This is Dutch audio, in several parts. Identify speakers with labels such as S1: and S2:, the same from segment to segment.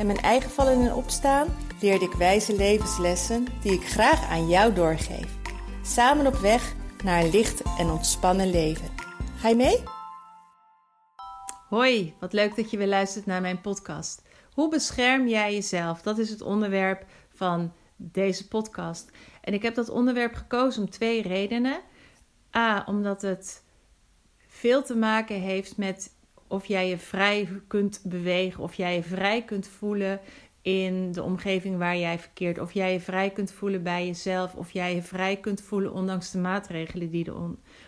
S1: en mijn eigen vallen en opstaan leerde ik wijze levenslessen die ik graag aan jou doorgeef. Samen op weg naar een licht en ontspannen leven. Ga je mee? Hoi, wat leuk dat je weer luistert naar mijn podcast. Hoe bescherm jij jezelf? Dat is het onderwerp van deze podcast. En ik heb dat onderwerp gekozen om twee redenen. A, omdat het veel te maken heeft met of jij je vrij kunt bewegen, of jij je vrij kunt voelen in de omgeving waar jij verkeert, of jij je vrij kunt voelen bij jezelf, of jij je vrij kunt voelen ondanks de maatregelen die er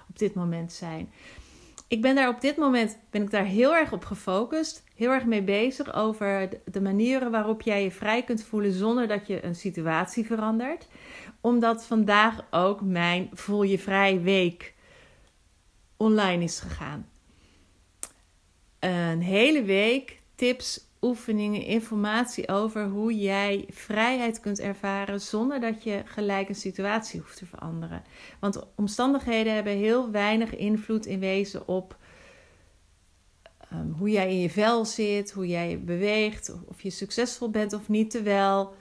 S1: op dit moment zijn. Ik ben daar op dit moment ben ik daar heel erg op gefocust, heel erg mee bezig over de manieren waarop jij je vrij kunt voelen zonder dat je een situatie verandert. Omdat vandaag ook mijn Voel je vrij week online is gegaan een hele week tips, oefeningen, informatie over hoe jij vrijheid kunt ervaren zonder dat je gelijk een situatie hoeft te veranderen. Want omstandigheden hebben heel weinig invloed in wezen op ehm, hoe jij in je vel zit, hoe jij beweegt, of je succesvol bent of niet. Terwijl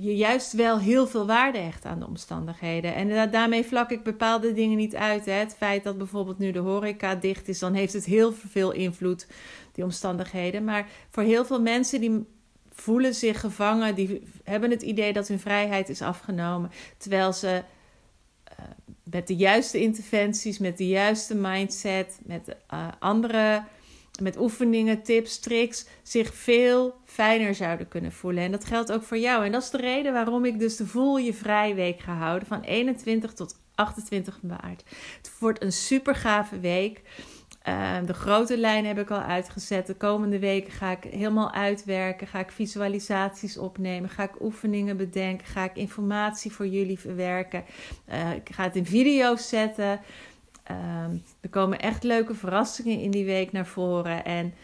S1: je juist wel heel veel waarde hecht aan de omstandigheden. En daarmee vlak ik bepaalde dingen niet uit. Hè. Het feit dat bijvoorbeeld nu de horeca dicht is, dan heeft het heel veel invloed, die omstandigheden. Maar voor heel veel mensen die voelen zich gevangen, die hebben het idee dat hun vrijheid is afgenomen. Terwijl ze uh, met de juiste interventies, met de juiste mindset, met uh, andere met oefeningen, tips, tricks zich veel fijner zouden kunnen voelen. En dat geldt ook voor jou. En dat is de reden waarom ik dus de Voel je Vrij Week ga houden van 21 tot 28 maart. Het wordt een super gave week. Ehm, de grote lijn heb ik al uitgezet. De komende weken ga ik helemaal uitwerken. Ga ik visualisaties opnemen. Ga ik oefeningen bedenken. Ga ik informatie voor jullie verwerken. Uh, ik ga het in video's zetten. Ehm, er komen echt leuke verrassingen in die week naar voren. En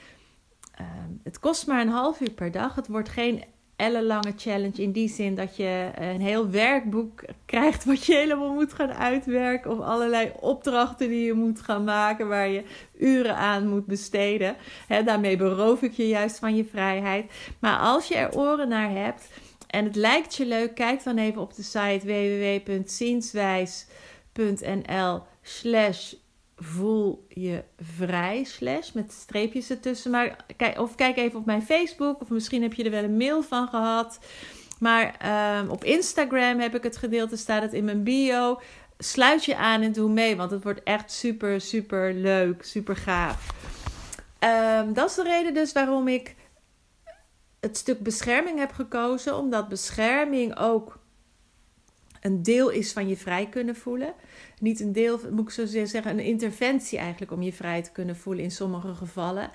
S1: ehm, het kost maar een half uur per dag. Het wordt geen ellenlange challenge in die zin dat je een heel werkboek krijgt wat je helemaal moet gaan uitwerken. Of allerlei opdrachten die je moet gaan maken waar je uren aan moet besteden. daarmee beroof ik je juist van je vrijheid. Maar als je er oren naar hebt en het lijkt je leuk, kijk dan even op de site www.zienswijs.nl slash voel je vrij slash met streepjes ertussen. Maar kijk, of kijk even op mijn Facebook of misschien heb je er wel een mail van gehad. Maar um, op Instagram heb ik het gedeelte, staat het in mijn bio. Sluit je aan en doe mee, want het wordt echt super, super leuk, super gaaf. Um, dat is de reden dus waarom ik het stuk bescherming heb gekozen, omdat bescherming ook een deel is van je vrij kunnen voelen. Niet een deel, moet ik zo zeggen, een interventie eigenlijk om je vrij te kunnen voelen in sommige gevallen.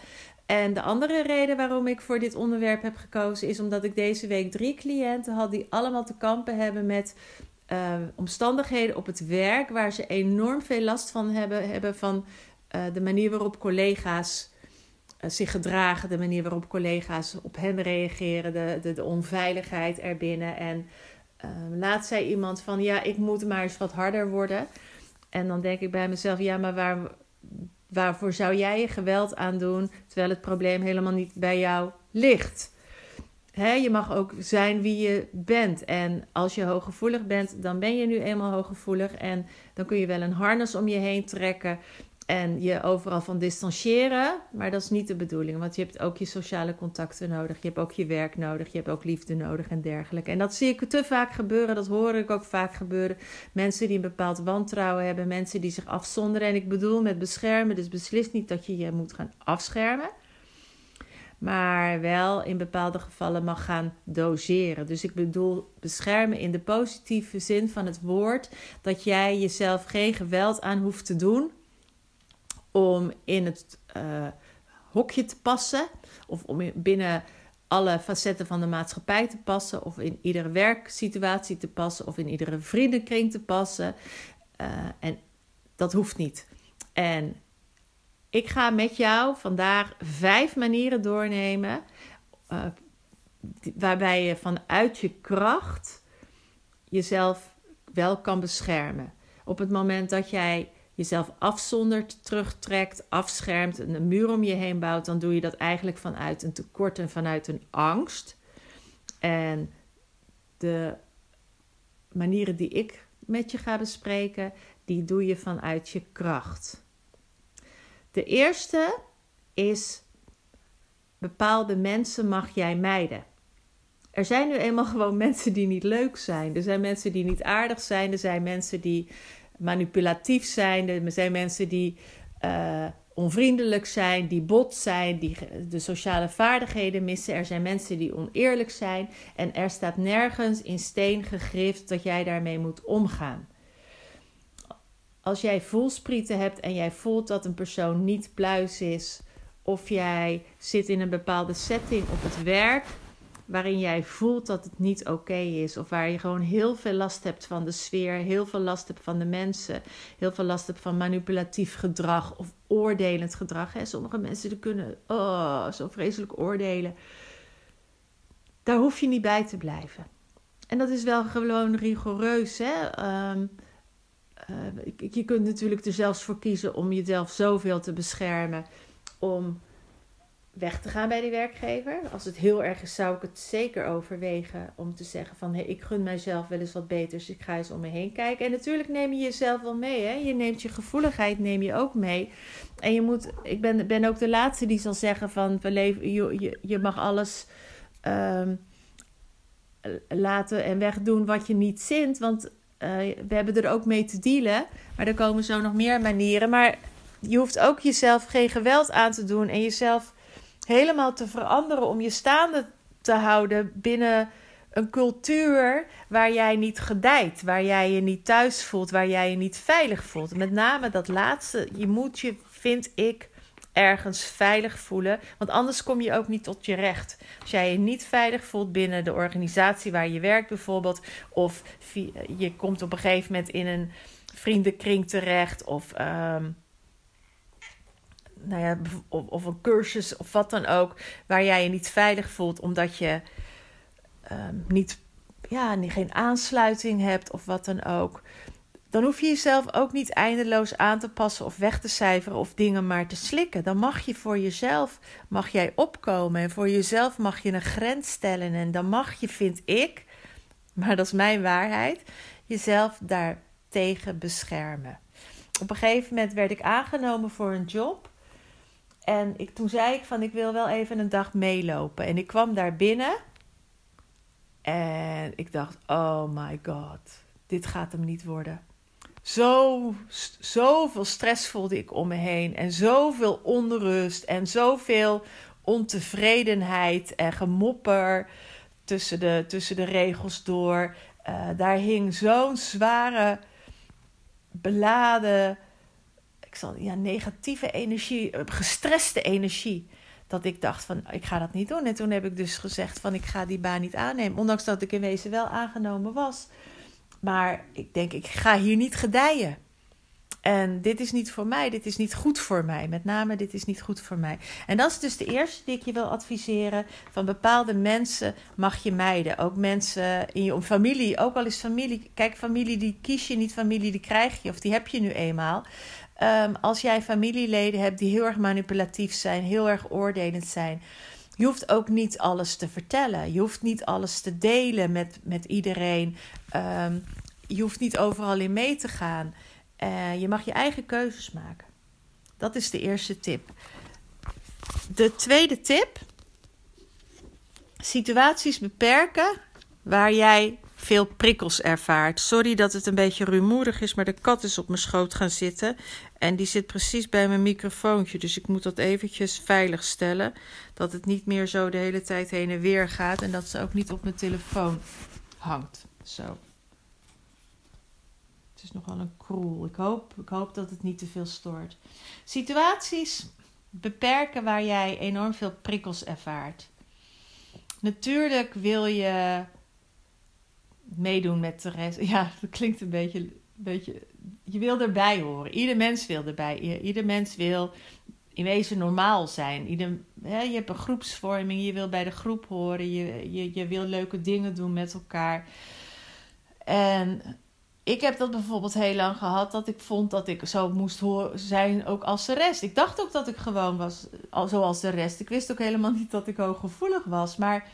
S1: En de andere reden waarom ik voor dit onderwerp heb gekozen is omdat ik deze week drie cliënten had die allemaal te kampen hebben met uh, omstandigheden op het werk waar ze enorm veel last van hebben, hebben van uh, de manier waarop collega's uh, zich gedragen, de manier waarop collega's op hen reageren, de, de, de onveiligheid erbinnen. En uh, laat zei iemand van ja, ik moet maar eens wat harder worden. En dan denk ik bij mezelf, ja, maar waar, waarvoor zou jij je geweld aan doen terwijl het probleem helemaal niet bij jou ligt? He, je mag ook zijn wie je bent. En als je hooggevoelig bent, dan ben je nu eenmaal hooggevoelig. En dan kun je wel een harnas om je heen trekken en je overal van distancieren. Maar dat is niet de bedoeling, want je hebt ook je sociale contacten nodig. Je hebt ook je werk nodig. Je hebt ook liefde nodig en dergelijke. En dat zie ik te vaak gebeuren. Dat hoor ik ook vaak gebeuren. Mensen die een bepaald wantrouwen hebben. Mensen die zich afzonderen. En ik bedoel met beschermen. Dus beslist niet dat je je moet gaan afschermen. Maar wel in bepaalde gevallen mag gaan doseren. Dus ik bedoel beschermen in de positieve zin van het woord. Dat jij jezelf geen geweld aan hoeft te doen om in het uh, hokje te passen of om binnen alle facetten van de maatschappij te passen, of in iedere werksituatie te passen, of in iedere vriendenkring te passen. Uh, en dat hoeft niet. En ik ga met jou vandaag vijf manieren doornemen. Uh, waarbij je vanuit je kracht jezelf wel kan beschermen. Op het moment dat jij jezelf afzondert, terugtrekt, afschermt, een muur om je heen bouwt, dan doe je dat eigenlijk vanuit een tekort en vanuit een angst. En de manieren die ik met je ga bespreken, die doe je vanuit je kracht. De eerste is bepaalde mensen mag jij mijden. Er zijn nu eenmaal gewoon mensen die niet leuk zijn. Er zijn mensen die niet aardig zijn. Er zijn mensen die manipulatief zijn. Er zijn mensen die uh, onvriendelijk zijn, die bot zijn, die de sociale vaardigheden missen. Er zijn mensen die oneerlijk zijn. En er staat nergens in steen gegrift dat jij daarmee moet omgaan. Als jij voelsprieten hebt en jij voelt dat een persoon niet pluis is, of jij zit in een bepaalde setting op het werk waarin jij voelt dat het niet oké is. Of waar je gewoon heel veel last hebt van de sfeer, heel veel last hebt van de mensen, heel veel last hebt van manipulatief gedrag of oordelend gedrag. Hè. Sommige mensen die kunnen oh, zo vreselijk oordelen. Daar hoef je niet bij te blijven. En dat is wel gewoon rigoureus. Hè? Um, je kunt natuurlijk er zelfs voor kiezen om jezelf zoveel te beschermen. Om weg te gaan bij die werkgever. Als het heel erg is, zou ik het zeker overwegen om te zeggen van hey, ik gun mijzelf wel eens wat beters. Ik ga eens om me heen kijken. En natuurlijk neem je jezelf wel mee. Hè? Je neemt je gevoeligheid neem je ook mee. En je moet, ik ben, ben ook de laatste die zal zeggen van we leven, je, je, mag alles um, laten en wegdoen wat je niet zint. Want uh, we hebben er ook mee te dealen. Maar er komen zo nog meer manieren. Maar je hoeft ook jezelf geen geweld aan te doen en jezelf helemaal te veranderen om je staande te houden binnen een cultuur waar jij niet gedijt, waar jij je niet thuis voelt, waar jij je niet veilig voelt. Met name dat laatste, je moet je, vind ik, ergens veilig voelen, want anders kom je ook niet tot je recht. Als jij je niet veilig voelt binnen de organisatie waar je werkt bijvoorbeeld, of je komt op een gegeven moment in een vriendenkring terecht, of um, nou ja, of, of, een cursus of wat dan ook, waar jij je niet veilig voelt omdat je um, niet, ja, geen aansluiting hebt of wat dan ook. Dan hoef je jezelf ook niet eindeloos aan te passen of weg te cijferen of dingen maar te slikken. Dan mag je voor jezelf mag jij opkomen en voor jezelf mag je een grens stellen en dan mag je, vind ik, maar dat is mijn waarheid, jezelf daartegen beschermen. Op een gegeven moment werd ik aangenomen voor een job en ik, toen zei ik van ik wil wel even een dag meelopen. En ik kwam daar binnen. En ik dacht, oh my god, dit gaat hem niet worden. Zo, zoveel stress voelde ik om me heen. En zoveel onrust. En zoveel ontevredenheid en gemopper tussen de, tussen de regels door. Uh, daar hing zo'n zware, beladen ik zal, ja, negatieve energie, eh, gestreste energie. Dat ik dacht van, ik ga dat niet doen. En toen heb ik dus gezegd van, ik ga die baan niet aannemen. Ondanks dat ik in wezen wel aangenomen was. Maar ik denk, ik ga hier niet gedijen. En dit is niet voor mij, dit is niet goed voor mij. Met name, dit is niet goed voor mij. En dat is dus de eerste die ik je wil adviseren. Van bepaalde mensen mag je mijden. Ook mensen in je familie, ook al is familie. Kijk, familie die kies je niet, familie die krijg je of die heb je nu eenmaal. Um, als jij familieleden hebt die heel erg manipulatief zijn, heel erg oordelend zijn. Je hoeft ook niet alles te vertellen. Je hoeft niet alles te delen met, met iedereen. Um, je hoeft niet overal in mee te gaan. Uh, je mag je eigen keuzes maken. Dat is de eerste tip. De tweede tip: situaties beperken waar jij veel prikkels ervaart. Sorry dat het een beetje rumoerig is, maar de kat is op mijn schoot gaan zitten. En die zit precies bij mijn microfoontje. Dus ik moet dat eventjes veilig stellen. Dat het niet meer zo de hele tijd heen en weer gaat. En dat ze ook niet op mijn telefoon hangt. Zo. Het is nogal een kroel. Ik hoop, ik hoop dat het niet te veel stoort. Situaties beperken waar jij enorm veel prikkels ervaart. natuurlijk wil je meedoen met de rest. Ja, dat klinkt een beetje, een beetje. Je wil erbij horen. Ieder mens wil erbij. Ieder mens wil in wezen normaal zijn. Hè, je hebt een groepsvorming, je wil bij de groep horen, je, je, je wil leuke dingen doen met elkaar. En ik heb dat bijvoorbeeld heel lang gehad dat ik vond dat ik zo moest zijn ook als de rest. Ik dacht ook dat ik gewoon was zoals de rest. Ik wist ook helemaal niet dat ik hooggevoelig was. Maar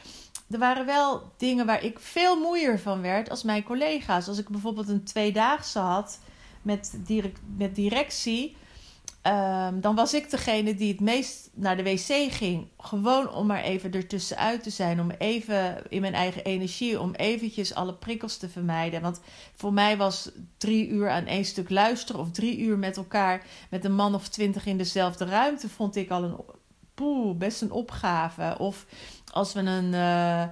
S1: er waren wel dingen waar ik veel moeier van werd als mijn collega's. Als ik bijvoorbeeld een tweedaagse had met, direct, met directie Ehm, dan was ik degene die het meest naar de wc ging. Gewoon om maar even ertussenuit te zijn. Om even in mijn eigen energie. Om eventjes alle prikkels te vermijden. Want voor mij was drie uur aan één stuk luisteren. Of drie uur met elkaar. Met een man of twintig in dezelfde ruimte. Vond ik al een poeh, best een opgave. Of als we een. Uh,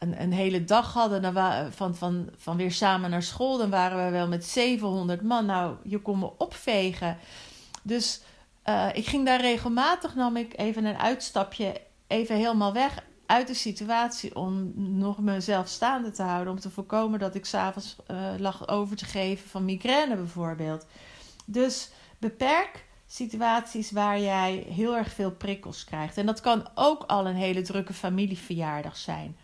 S1: een, een, hele dag hadden dan van, van, van weer samen naar school, dan waren we wel met 700 man. Nou, je kon me opvegen. Dus uh, ik ging daar regelmatig, nam ik even een uitstapje, even helemaal weg uit de situatie om nog mezelf staande te houden. Om te voorkomen dat ik s'avonds uh, lag over te geven van migraine bijvoorbeeld. Dus beperk situaties waar jij heel erg veel prikkels krijgt. En dat kan ook al een hele drukke familieverjaardag zijn.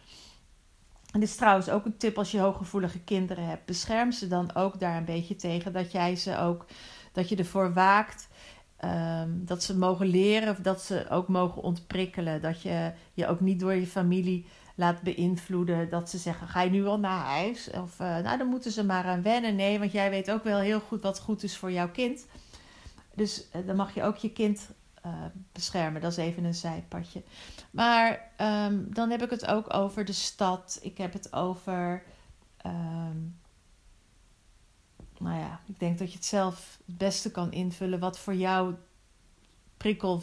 S1: En dit is trouwens ook een tip als je hooggevoelige kinderen hebt. Bescherm ze dan ook daar een beetje tegen. Dat jij ze ook, dat je ervoor waakt Ehm, dat ze mogen leren of dat ze ook mogen ontprikkelen. Dat je je ook niet door je familie laat beïnvloeden. Dat ze zeggen: ga je nu al naar huis? Of uh, nou, dan moeten ze maar aan wennen. Nee, want jij weet ook wel heel goed wat goed is voor jouw kind. Dus uh, dan mag je ook je kind uh, beschermen. Dat is even een zijpadje. Maar um, dan heb ik het ook over de stad. Ik heb het over. Um, nou ja, ik denk dat je het zelf het beste kan invullen wat voor jou prikkel,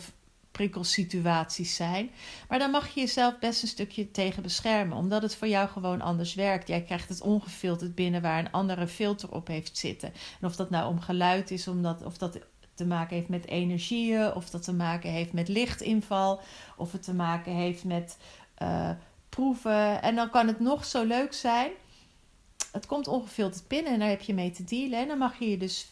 S1: prikkelsituaties zijn. Maar dan mag je jezelf best een stukje tegen beschermen, omdat het voor jou gewoon anders werkt. Jij krijgt het ongefilterd binnen waar een andere filter op heeft zitten. En of dat nou om geluid is, omdat, of dat te maken heeft met energieën, of dat te maken heeft met lichtinval, of het te maken heeft met uh, proeven. En dan kan het nog zo leuk zijn het komt ongefilterd binnen en daar heb je mee te dealen. En dan mag je je dus,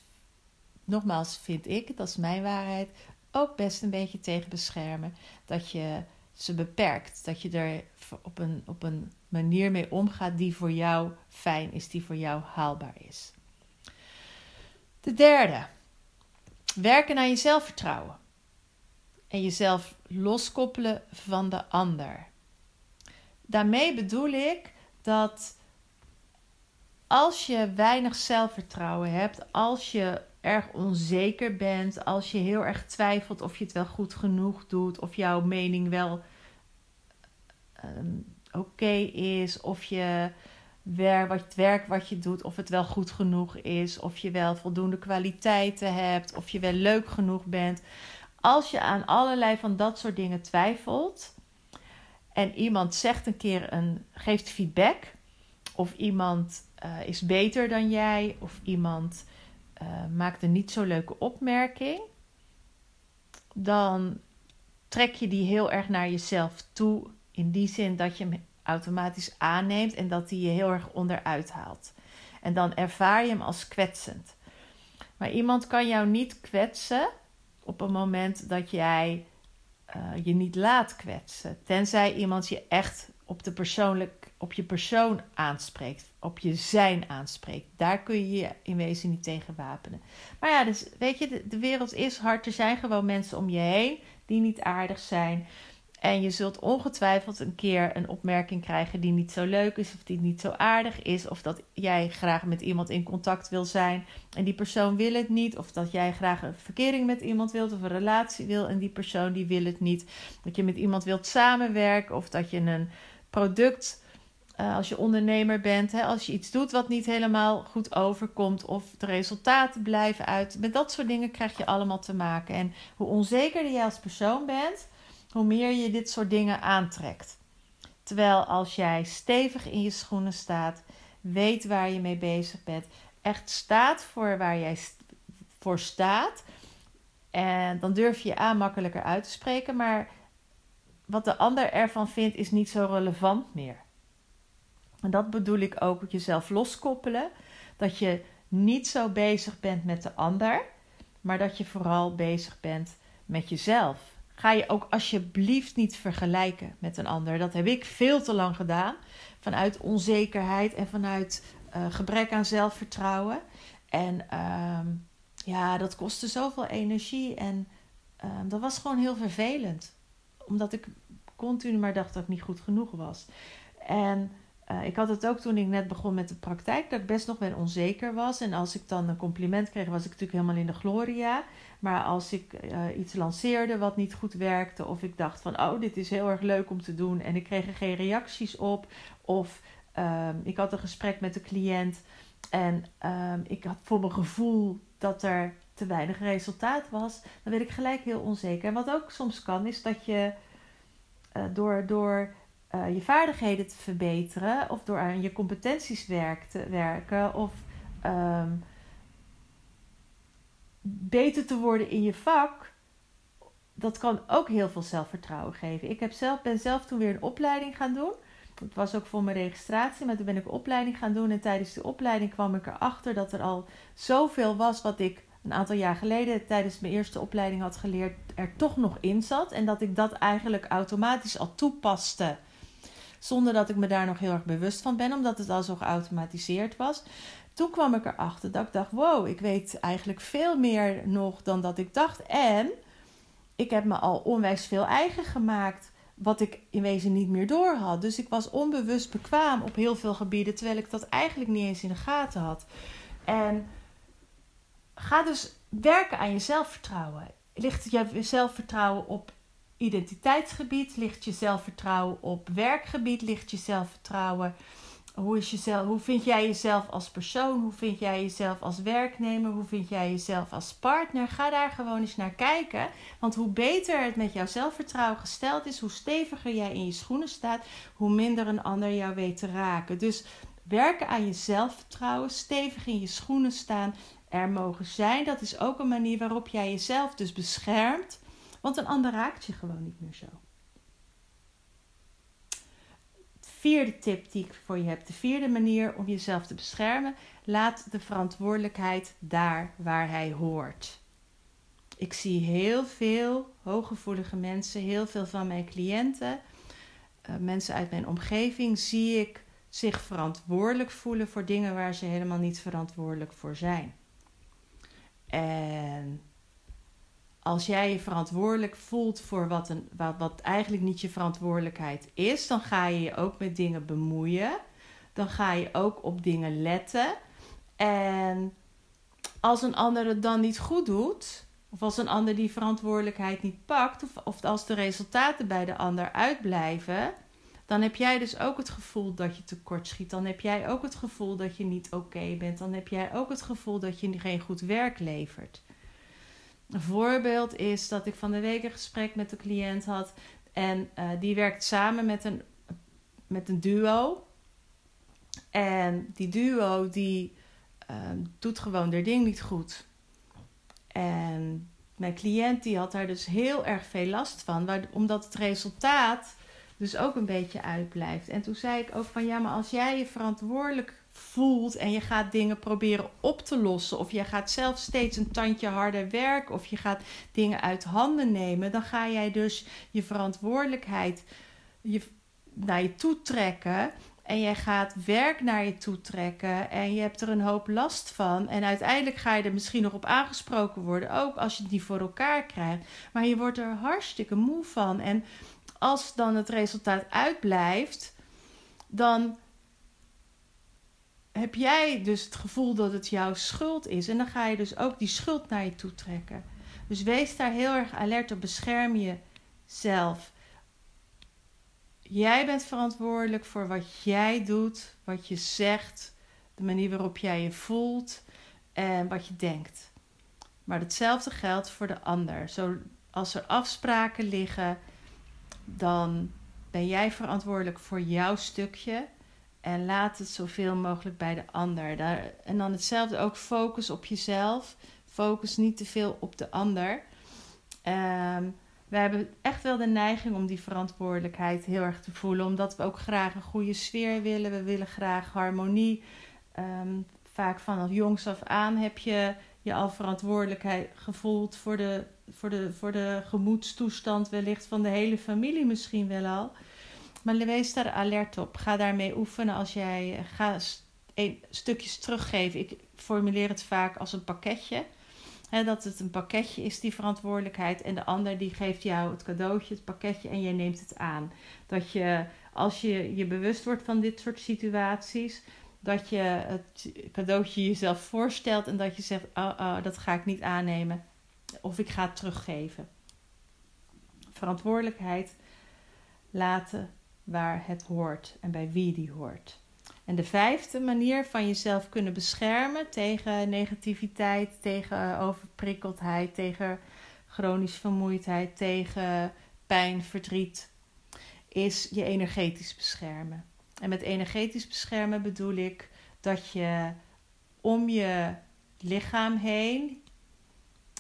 S1: nogmaals vind ik, dat is mijn waarheid, ook best een beetje tegen beschermen. Dat je ze beperkt. Dat je er op een, op een manier mee omgaat die voor jou fijn is, die voor jou haalbaar is. De derde. Werken aan je zelfvertrouwen. En jezelf loskoppelen van de ander. Daarmee bedoel ik dat als je weinig zelfvertrouwen hebt, als je erg onzeker bent, als je heel erg twijfelt of je het wel goed genoeg doet, of jouw mening wel ehm, oké is, of je werk, wat, het werk wat je doet, of het wel goed genoeg is, of je wel voldoende kwaliteiten hebt, of je wel leuk genoeg bent. Als je aan allerlei van dat soort dingen twijfelt en iemand zegt een keer een, geeft feedback, of iemand uh, is beter dan jij of iemand uh, maakt een niet zo leuke opmerking, dan trek je die heel erg naar jezelf toe. In die zin dat je automatisch aanneemt en dat hij je heel erg onderuit haalt. En dan ervaar je hem als kwetsend. Maar iemand kan jou niet kwetsen op een moment dat jij uh, je niet laat kwetsen. Tenzij iemand je echt op, de persoonlijk, op je persoon aanspreekt, op je zijn aanspreekt. Daar kun je je in wezen niet tegen wapenen. Maar ja, dus weet je, de, de wereld is hard. Er zijn gewoon mensen om je heen die niet aardig zijn. En je zult ongetwijfeld een keer een opmerking krijgen die niet zo leuk is, of die niet zo aardig is, of dat jij graag met iemand in contact wil zijn en die persoon wil het niet, of dat jij graag een verkering met iemand wilt of een relatie wil en die persoon die wil het niet. Dat je met iemand wilt samenwerken of dat je een product, uh, als je ondernemer bent, hè, als je iets doet wat niet helemaal goed overkomt of de resultaten blijven uit. Met dat soort dingen krijg je allemaal te maken. En hoe onzekerder jij als persoon bent, hoe meer je dit soort dingen aantrekt. Terwijl als jij stevig in je schoenen staat, weet waar je mee bezig bent, echt staat voor waar jij voor staat. En dan durf je je aan makkelijker uit te spreken, maar wat de ander ervan vindt is niet zo relevant meer. En dat bedoel ik ook jezelf loskoppelen. Dat je niet zo bezig bent met de ander, maar dat je vooral bezig bent met jezelf. Ga je ook alsjeblieft niet vergelijken met een ander. Dat heb ik veel te lang gedaan. Vanuit onzekerheid en vanuit uh, gebrek aan zelfvertrouwen. En uh, ja, dat kostte zoveel energie. En uh, dat was gewoon heel vervelend. Omdat ik continu maar dacht dat ik niet goed genoeg was. En uh, ik had het ook toen ik net begon met de praktijk, dat ik best nog wel onzeker was. En als ik dan een compliment kreeg, was ik natuurlijk helemaal in de gloria. Maar als ik uh, iets lanceerde wat niet goed werkte, of ik dacht van, oh, dit is heel erg leuk om te doen, en ik kreeg er geen reacties op, of uh, ik had een gesprek met de cliënt en ehm, ik had voor mijn gevoel dat er te weinig resultaat was, dan werd ik gelijk heel onzeker. En wat ook soms kan, is dat je uh, door. door uh, je vaardigheden te verbeteren of door aan je competenties werk te werken of um, beter te worden in je vak, dat kan ook heel veel zelfvertrouwen geven. Ik heb zelf, ben zelf toen weer een opleiding gaan doen. Het was ook voor mijn registratie, maar toen ben ik een opleiding gaan doen. En tijdens die opleiding kwam ik erachter dat er al zoveel was wat ik een aantal jaar geleden tijdens mijn eerste opleiding had geleerd, er toch nog in zat. En dat ik dat eigenlijk automatisch al toepaste zonder dat ik me daar nog heel erg bewust van ben, omdat het al zo geautomatiseerd was. Toen kwam ik erachter dat ik dacht: wow, ik weet eigenlijk veel meer nog dan dat ik dacht. En ik heb me al onwijs veel eigen gemaakt, wat ik in wezen niet meer door had. Dus ik was onbewust bekwaam op heel veel gebieden, terwijl ik dat eigenlijk niet eens in de gaten had. En ga dus werken aan je zelfvertrouwen. Ligt je zelfvertrouwen op identiteitsgebied ligt je zelfvertrouwen op werkgebied, ligt je zelfvertrouwen. Hoe, is jezelf, hoe vind jij jezelf als persoon? Hoe vind jij jezelf als werknemer? Hoe vind jij jezelf als partner? Ga daar gewoon eens naar kijken. Want hoe beter het met jouw zelfvertrouwen gesteld is, hoe steviger jij in je schoenen staat, hoe minder een ander jou weet te raken. Dus werken aan je zelfvertrouwen, stevig in je schoenen staan, er mogen zijn. Dat is ook een manier waarop jij jezelf dus beschermt want een ander raakt je gewoon niet meer zo. vierde tip die ik voor je heb, de vierde manier om jezelf te beschermen, laat de verantwoordelijkheid daar waar hij hoort. Ik zie heel veel hooggevoelige mensen, heel veel van mijn cliënten, uh, mensen uit mijn omgeving, zie ik zich verantwoordelijk voelen voor dingen waar ze helemaal niet verantwoordelijk voor zijn. En als jij je verantwoordelijk voelt voor wat, een, wat, wat eigenlijk niet je verantwoordelijkheid is, dan ga je je ook met dingen bemoeien. Dan ga je ook op dingen letten. En als een ander het dan niet goed doet, of als een ander die verantwoordelijkheid niet pakt, of, of als de resultaten bij de ander uitblijven, dan heb jij dus ook het gevoel dat je tekort schiet. Dan heb jij ook het gevoel dat je niet oké bent. Dan heb jij ook het gevoel dat je geen goed werk levert. Een voorbeeld is dat ik van de week een gesprek met een cliënt had. En uh, die werkt samen met een, met een duo. En die duo die uh, doet gewoon haar ding niet goed. En mijn cliënt die had daar dus heel erg veel last van. Omdat het resultaat dus ook een beetje uitblijft. En toen zei ik ook van ja, maar als jij je verantwoordelijk voelt en je gaat dingen proberen op te lossen, of je gaat zelf steeds een tandje harder werken, of je gaat dingen uit handen nemen, dan ga jij dus je verantwoordelijkheid je, naar je toe trekken. En jij gaat werk naar je toe trekken en je hebt er een hoop last van. En uiteindelijk ga je er misschien nog op aangesproken worden, ook als je het niet voor elkaar krijgt. Maar je wordt er hartstikke moe van. En als dan het resultaat uitblijft, dan heb jij dus het gevoel dat het jouw schuld is. En dan ga je dus ook die schuld naar je toe trekken. Dus wees daar heel erg alert op. Bescherm jezelf. Jij bent verantwoordelijk voor wat jij doet, wat je zegt, de manier waarop jij je voelt en wat je denkt. Maar hetzelfde geldt voor de ander. Zo, als er afspraken liggen, dan ben jij verantwoordelijk voor jouw stukje. En laat het zoveel mogelijk bij de ander. Daar, en dan hetzelfde ook focus op jezelf. Focus niet te veel op de ander. Um, we hebben echt wel de neiging om die verantwoordelijkheid heel erg te voelen. Omdat we ook graag een goede sfeer willen. We willen graag harmonie. Ehm, vaak vanaf jongs af aan heb je je al verantwoordelijkheid gevoeld voor de, voor, de, voor de gemoedstoestand, wellicht van de hele familie misschien wel al. Maar wees daar alert op. Ga daarmee oefenen als jij. Ga stukjes teruggeven. Ik formuleer het vaak als een pakketje dat het een pakketje is, die verantwoordelijkheid. En de ander die geeft jou het cadeautje, het pakketje en jij neemt het aan. Dat je, als je je bewust wordt van dit soort situaties, dat je het cadeautje jezelf voorstelt en dat je zegt: oh, oh, dat ga ik niet aannemen. Of ik ga het teruggeven. Verantwoordelijkheid laten waar het hoort en bij wie die hoort. En de vijfde manier van jezelf kunnen beschermen tegen negativiteit, tegen overprikkeldheid, tegen chronische vermoeidheid, tegen pijn, verdriet, is je energetisch beschermen. En met energetisch beschermen bedoel ik dat je om je lichaam heen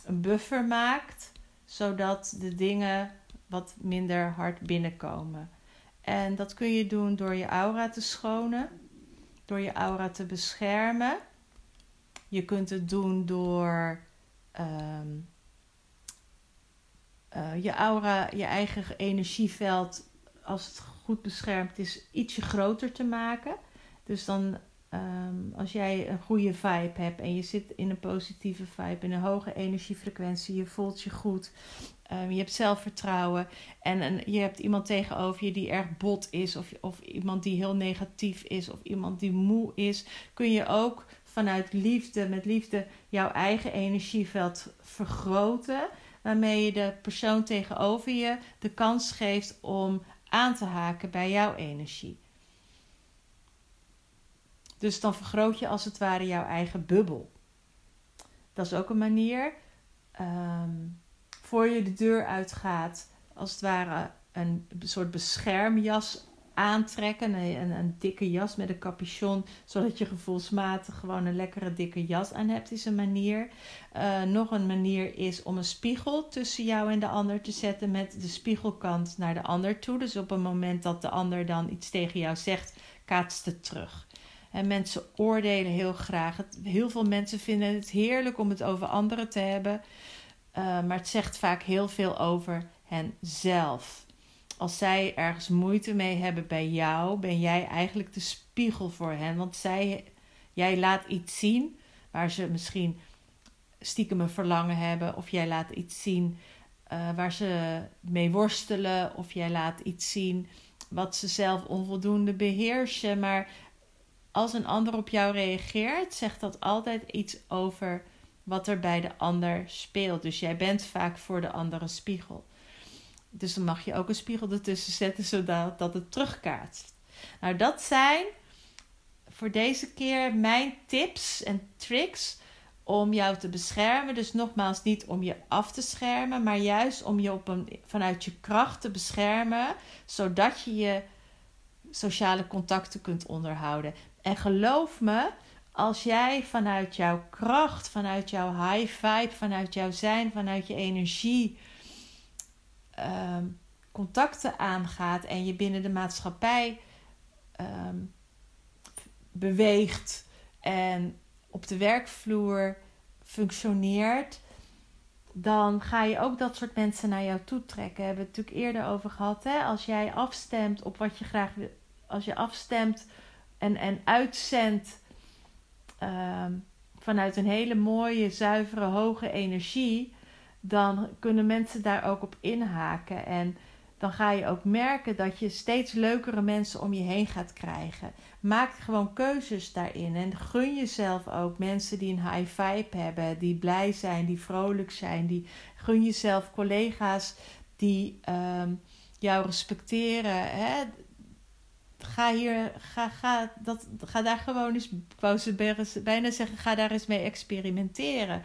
S1: een buffer maakt, zodat de dingen wat minder hard binnenkomen. En dat kun je doen door je aura te schonen door je aura te beschermen. Je kunt het doen door ehm, eh, je aura, je eigen energieveld, als het goed beschermd is, ietsje groter te maken. Dus dan, um, als jij een goede vibe hebt en je zit in een positieve vibe, in een hoge energiefrequentie, je voelt je goed, Um, je hebt zelfvertrouwen en, en je hebt iemand tegenover je die erg bot is, of, of iemand die heel negatief is, of iemand die moe is, kun je ook vanuit liefde, met liefde, jouw eigen energieveld vergroten. Waarmee je de persoon tegenover je de kans geeft om aan te haken bij jouw energie. Dus dan vergroot je als het ware jouw eigen bubbel. Dat is ook een manier. Um, voor je de deur uitgaat, als het ware een soort beschermjas aantrekken. Een, een, dikke jas met een capuchon, zodat je gevoelsmatig gewoon een lekkere dikke jas aan hebt, is een manier. Uh, nog een manier is om een spiegel tussen jou en de ander te zetten met de spiegelkant naar de ander toe. Dus op een moment dat de ander dan iets tegen jou zegt, kaatst het terug. En mensen oordelen heel graag. heel veel mensen vinden het heerlijk om het over anderen te hebben. Uh, maar het zegt vaak heel veel over hen zelf. Als zij ergens moeite mee hebben bij jou, ben jij eigenlijk de spiegel voor hen. Want zij, jij laat iets zien waar ze misschien stiekem een verlangen hebben. Of jij laat iets zien uh, waar ze mee worstelen. Of jij laat iets zien wat ze zelf onvoldoende beheersen. Maar als een ander op jou reageert, zegt dat altijd iets over wat er bij de ander speelt. Dus jij bent vaak voor de andere spiegel. Dus dan mag je ook een spiegel ertussen zetten zodat dat het terugkaatst. Nou, dat zijn voor deze keer mijn tips en tricks om jou te beschermen. Dus nogmaals, niet om je af te schermen, maar juist om je op een, vanuit je kracht te beschermen, zodat je je sociale contacten kunt onderhouden. En geloof me, als jij vanuit jouw kracht, vanuit jouw high vibe, vanuit jouw zijn, vanuit je energie ehm, contacten aangaat en je binnen de maatschappij ehm, beweegt en op de werkvloer functioneert, dan ga je ook dat soort mensen naar jou toe trekken. Hebben we het natuurlijk eerder over gehad. Hè? Als jij afstemt op wat je graag wil, als je afstemt en, en uitzendt Ehm, vanuit een hele mooie, zuivere, hoge energie, dan kunnen mensen daar ook op inhaken. En dan ga je ook merken dat je steeds leukere mensen om je heen gaat krijgen. Maak gewoon keuzes daarin en gun jezelf ook mensen die een high vibe hebben, die blij zijn, die vrolijk zijn. Die, gun jezelf collega's die um, jou respecteren. Hè? Ga hier, ga, ga, dat, ga daar gewoon eens, wou bijna zeggen, ga daar eens mee experimenteren.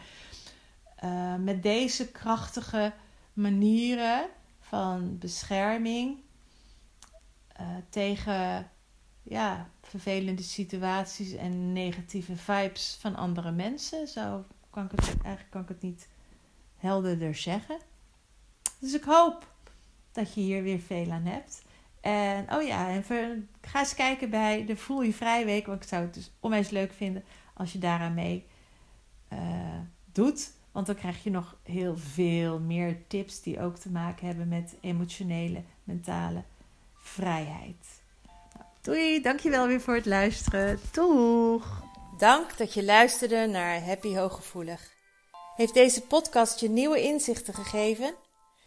S1: Uh, met deze krachtige manieren van bescherming uh, tegen ja, vervelende situaties en negatieve vibes van andere mensen. Zo kan ik het eigenlijk kan ik het niet helderder zeggen. Dus ik hoop dat je hier weer veel aan hebt. En oh ja, en ga eens kijken bij de Voel Je Vrij Week. Want ik zou het dus onwijs leuk vinden als je daaraan mee uh, doet. Want dan krijg je nog heel veel meer tips die ook te maken hebben met emotionele, mentale vrijheid. Nou, doei, dankjewel weer voor het luisteren. Doeg! Dank dat je luisterde naar Happy Hooggevoelig. Heeft deze podcast je nieuwe inzichten gegeven?